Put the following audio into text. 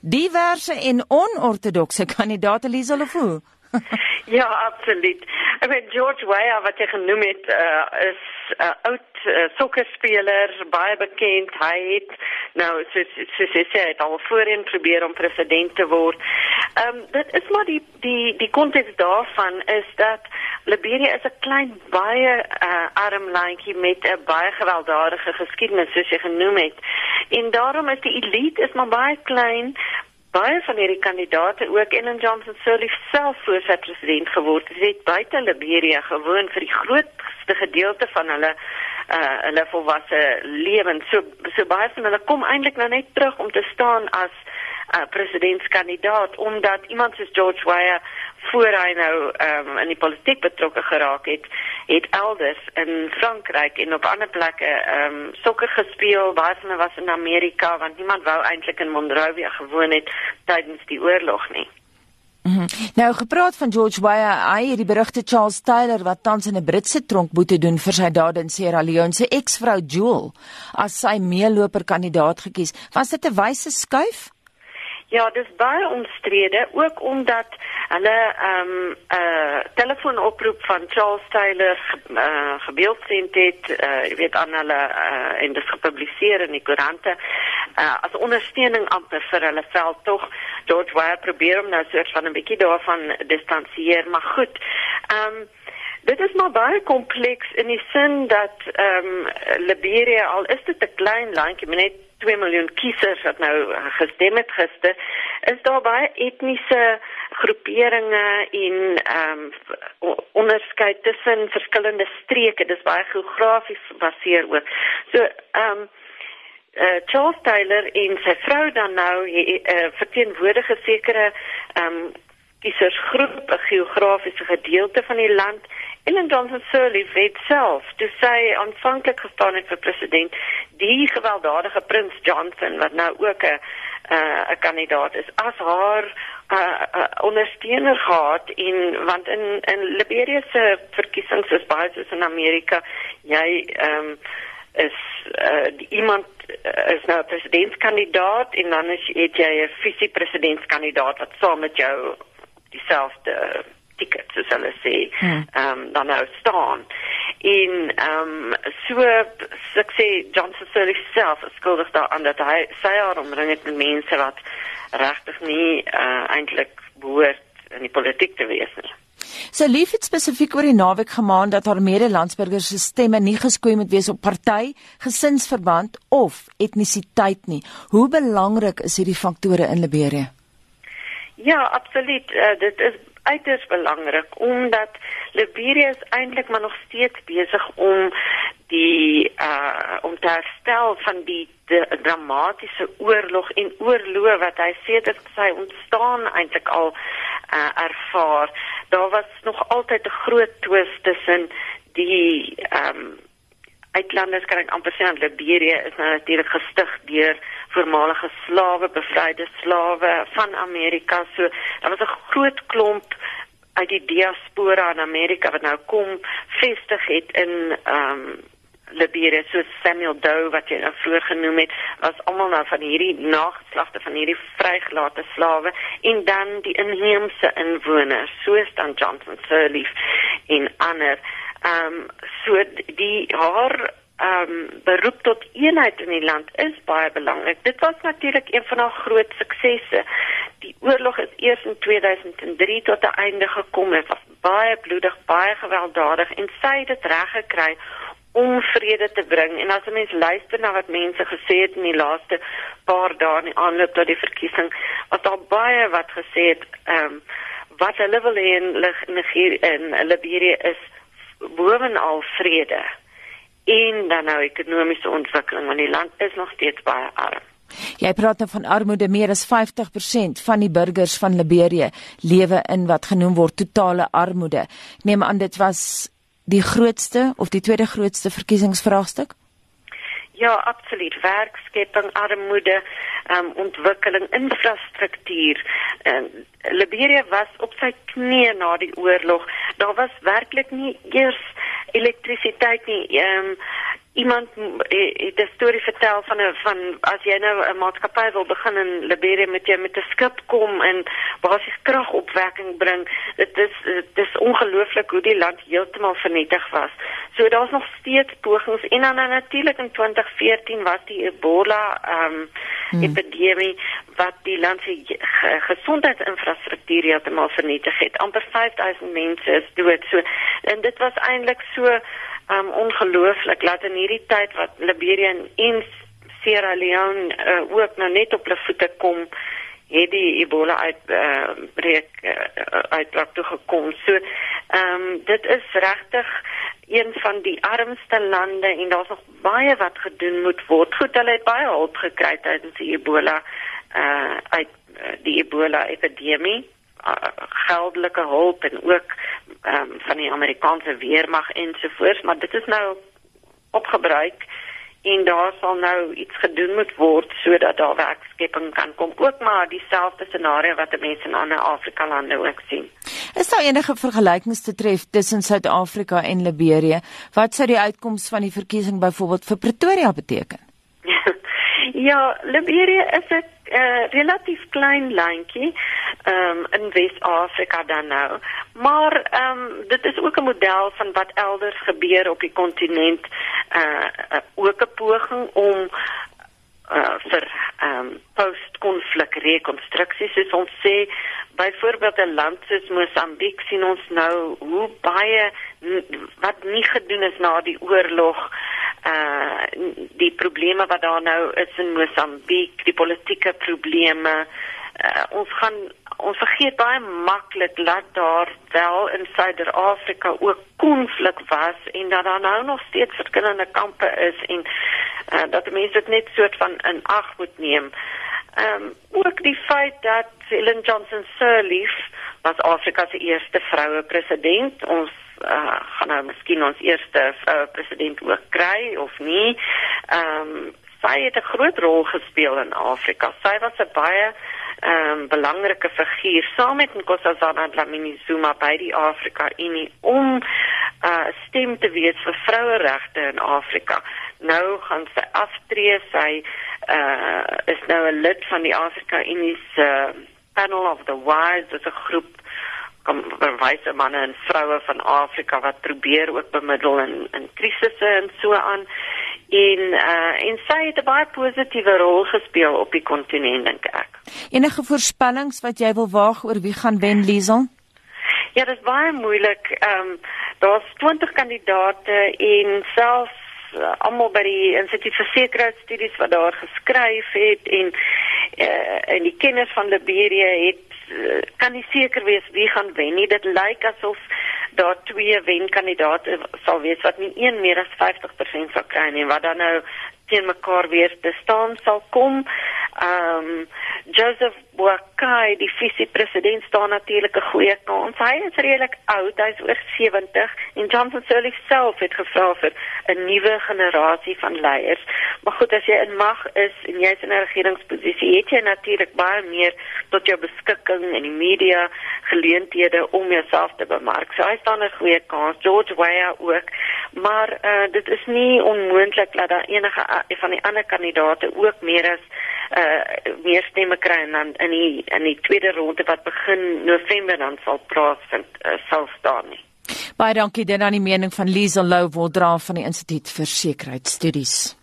Diverse en onortodokse kandidaate Liesel of hoe? Ja, absoluut. Ek weet George Weah wat jy genoem het, uh, is 'n uh, oud uh, sokkerspeler, baie bekend. Hy het nou soos soos hy sê, het al voorheen probeer om president te word. Ehm um, dit is maar die die die konteks daarvan is dat Liberia is 'n klein baie uh, arm landjie met 'n baie gewelddadige geskiedenis soos jy genoem het. En daarom is die elite is maar baie klein, baie van hierdie kandidate ook Ellen Johnson Sirleaf self voor sy president geword het, het buite Liberia gewoon vir die grootste gedeelte van hulle uh hulle volwasse lewens. So so baie van hulle kom eintlik nou net terug om te staan as uh presidentskandidaat omdat iemand soos George Weah voor hy nou um, in die politiek betrokke geraak het, het elders in Frankryk en op ander plekke ehm um, sokker gespeel, baie van hulle was in Amerika want niemand wou eintlik in Monrovia gewoon het tydens die oorlog nie. Mm -hmm. Nou gepraat van George Weah, hy het die berugte Charles Taylor wat tans in 'n Britse tronk boete doen vir sy dade in Sierra Leone se eksvrou Jewel as sy meeloper kandidaat gekies. Was dit 'n wyse skuif? Ja, dis baie omstrede ook omdat hulle ehm um, 'n uh, telefoonoproep van Charles Taylor uh, gebeeldsend het, uh, weet aan hulle uh, en dit gepubliseer in die koerante uh, as ondersteuning amper vir hulle veld tog George Weah probeer om nou soort van 'n bietjie daarvan distansieer, maar goed. Ehm um, Dit is maar baie kompleks in die sin dat ehm um, Liberia al is dit 'n klein landjie, net 2 miljoen kiesers wat nou gestem het gister, is daar baie etniese groeperinge en ehm um, onderskeid tussen verskillende streke. Dis baie geografies gebaseer ook. So ehm um, uh, Charles Taylor en sy vrou dan nou uh, verteenwoordig sekere ehm um, kiesersgroep, 'n geografiese gedeelte van die land. Ellen Johnson Sirleaf het self, toe sy aanvanklik gestaan het vir president, die gewelddadige prins Johnson wat nou ook 'n 'n uh, kandidaat is as haar uh, uh, ondersteuner gehad en want in in Liberia se verkiesings is baie soos in Amerika jy ehm um, is uh, iemand uh, is nou presidentskandidaat en dan is het jy 'n visie presidentskandidaat wat saam met jou dieselfde ticket soos hulle sê hmm. ehm um, dan nou staan in ehm um, so sukses Johnson Sirleaf self skuldig daaraan dat hy sy haar omring het met mense wat regtig nie uh, eintlik behoort in die politiek te wees nie. Sy so lief het spesifiek oor die naweek gemaan dat haar medelandsburgers se stemme nie geskoei moet wees op party, gesinsverband of etnisiteit nie. Hoe belangrik is hierdie faktore in Liberia? Ja, absoluut. Uh, dit is uiters belangrik omdat Liberia is eintlik maar nog steeds besig om die uh om te herstel van die dramatiese oorlog en oorloë wat hy sê dit sy ontstaan eintlik al uh ervaar. Daar was nog altyd 'n groot twis tussen die ehm um, uitlanders kan ek amper sê aan Liberia is nou natuurlik gestig deur voormalige slawe, bevryde slawe van Amerika. So daar was 'n groot klomp uit die diaspora in Amerika wat nou kom vestig het in ehm um, Liberia so Samuel Doe wat jy nou vroeër genoem het was almal nou van hierdie nageslagte van hierdie vrygelate slawe en dan die inheemse inwoners soos dan Johnson Sirleaf en ander ehm um, so die haar ehm um, beroep tot eenheid in die land is baie belangrik. Dit was natuurlik een van haar groot suksesse. Die oorlog is eers in 2003 tot 'n einde gekom. Dit was baie bloedig, baie gewelddadig en sy het dit reg gekry om vrede te bring. En as 'n mens luister na wat mense gesê het in die laaste paar dae in die aanloop tot die verkiesing, was daar baie wat gesê het ehm um, wat hulle wil hê in Nigeria en Liberia is bovenal vrede en dan nou ekonomiese ontwikkeling want die land is nog steeds baie arm. Jy praat nou van armoede meer as 50% van die burgers van Liberia lewe in wat genoem word totale armoede. Ek neem aan dit was die grootste of die tweede grootste verkiesingsvraagstuk? Ja, absoluut. Werkskepping, armoede, um, ontwikkeling, infrastruktuur. Um, Liberia was op sy knieë na die oorlog. Daar was werklik nie eers elektrisiteit nie. Ehm um, iemand het 'n storie vertel van 'n van as jy nou 'n maatskappy wil begin in Liberia met jy met 'n skip kom en basies kragopwekking bring. Dit is dit is ongelooflik hoe die land heeltemal vernietig was. So daar's nog steeds pogings en dan natuurlik in 2014 was die Ebola ehm um, hmm. epidemie wat die land se gesondheidsinfrastruktuur heeltemal vernietig het. amper 5000 mense is dood. So en dit was eintlik so um ongelooflik dat in hierdie tyd wat Liberia en Sierra Leone uh, ook nou net op hulle voete kom het die Ebola uit uh, breek uh, uitbraak toe gekom. So um, dit is regtig een van die armste lande en daar's nog baie wat gedoen moet word. Goed, hulle het baie hulp gekry tydens die Ebola uh uit die Ebola epidemie geldelike hulp en ook um, van die Amerikaanse weermag ensovoorts, maar dit is nou opgebruik en daar sal nou iets gedoen moet word sodat daar werkskepping kan kom. Ook maar dieselfde scenario wat die mense in ander Afrika lande ook sien. Is daar enige vergelykings te tref tussen Suid-Afrika en Liberia? Wat sou die uitkoms van die verkiesing byvoorbeeld vir Pretoria beteken? ja, Liberia is 'n uh, relatief klein landjie um, in Wes-Afrika dan nou. Maar ehm um, dit is ook 'n model van wat elders gebeur op die kontinent. Uh, ook 'n poging om uh vir ehm um, post-konflik rekonstruksie soos ons sê byvoorbeeld 'n land soos Mosambiek sien ons nou hoe baie wat nie gedoen is na die oorlog uh die probleme wat daar nou is in Mosambiek, die politieke probleme. Uh, ons gaan ons vergeet baie maklik dat daar wel in Suider-Afrika ook konflik was en dat daar nou nog steeds verskillende kampe is en uh, dat mense dit net soort van in ag moet neem. Ehm um, ook die feit dat Ellen Johnson Sirleaf was Afrika se eerste vroue president. Ons uh, gaan nou miskien ons eerste vroue president ook kry of nie. Ehm um, sy het 'n groot rol gespeel in Afrika. Sy was 'n baie ehm um, belangrike figuur saam met Nkosazana Dlamini Zuma by die Afrika Unie om 'n uh, stem te wees vir vroueregte in Afrika. Nou gaan sy aftree, sy uh, is nou 'n lid van die Afrika Unie se uh, Panel of the Wise, dit is 'n groep wyse manne en vroue van Afrika wat probeer ook bemiddel in in krisisse en so aan en uh, en sy het 'n baie positiewe rol gespeel op die kontinent dink ek. Enige voorspellings wat jy wil waag oor wie gaan wen Liesel? Ja, dit is baie moeilik. Ehm um, daar's 20 kandidate en selfs uh, almal by die Instituut vir Sekuriteitsstudies wat daar geskryf het en uh, en die kenners van Liberia het kan nie seker wees wie gaan wen nie. Dit lyk asof daar twee wenkandidaate sal wees wat nie een meer as 50% sal kry nie wat dan nou teen mekaar weer te staan sal kom. Ehm um, Joseph Boakai, die vice-president staan natuurlik 'n goeie kans. Hy is redelik oud, hy's oor 70 en Johnson Sirleaf self het gevra vir 'n nuwe generasie van leiers. Maar goed, as jy in mag is en jy's in 'n regeringsposisie, het jy natuurlik baie meer tot jou beskikking en die media geleenthede om jouself te bemark. So hy staan 'n goeie kans. George Weah ook. Maar uh, dit is nie onmoontlik dat daar enige van die ander kandidaate ook meer as uh meer stemme kry en dan in die in die tweede ronde wat begin November dan sal plaasvind uh, sal staan nie. Baie dankie dit aan die mening van Liesel Lou Woldra van die Instituut vir Sekuriteitsstudies.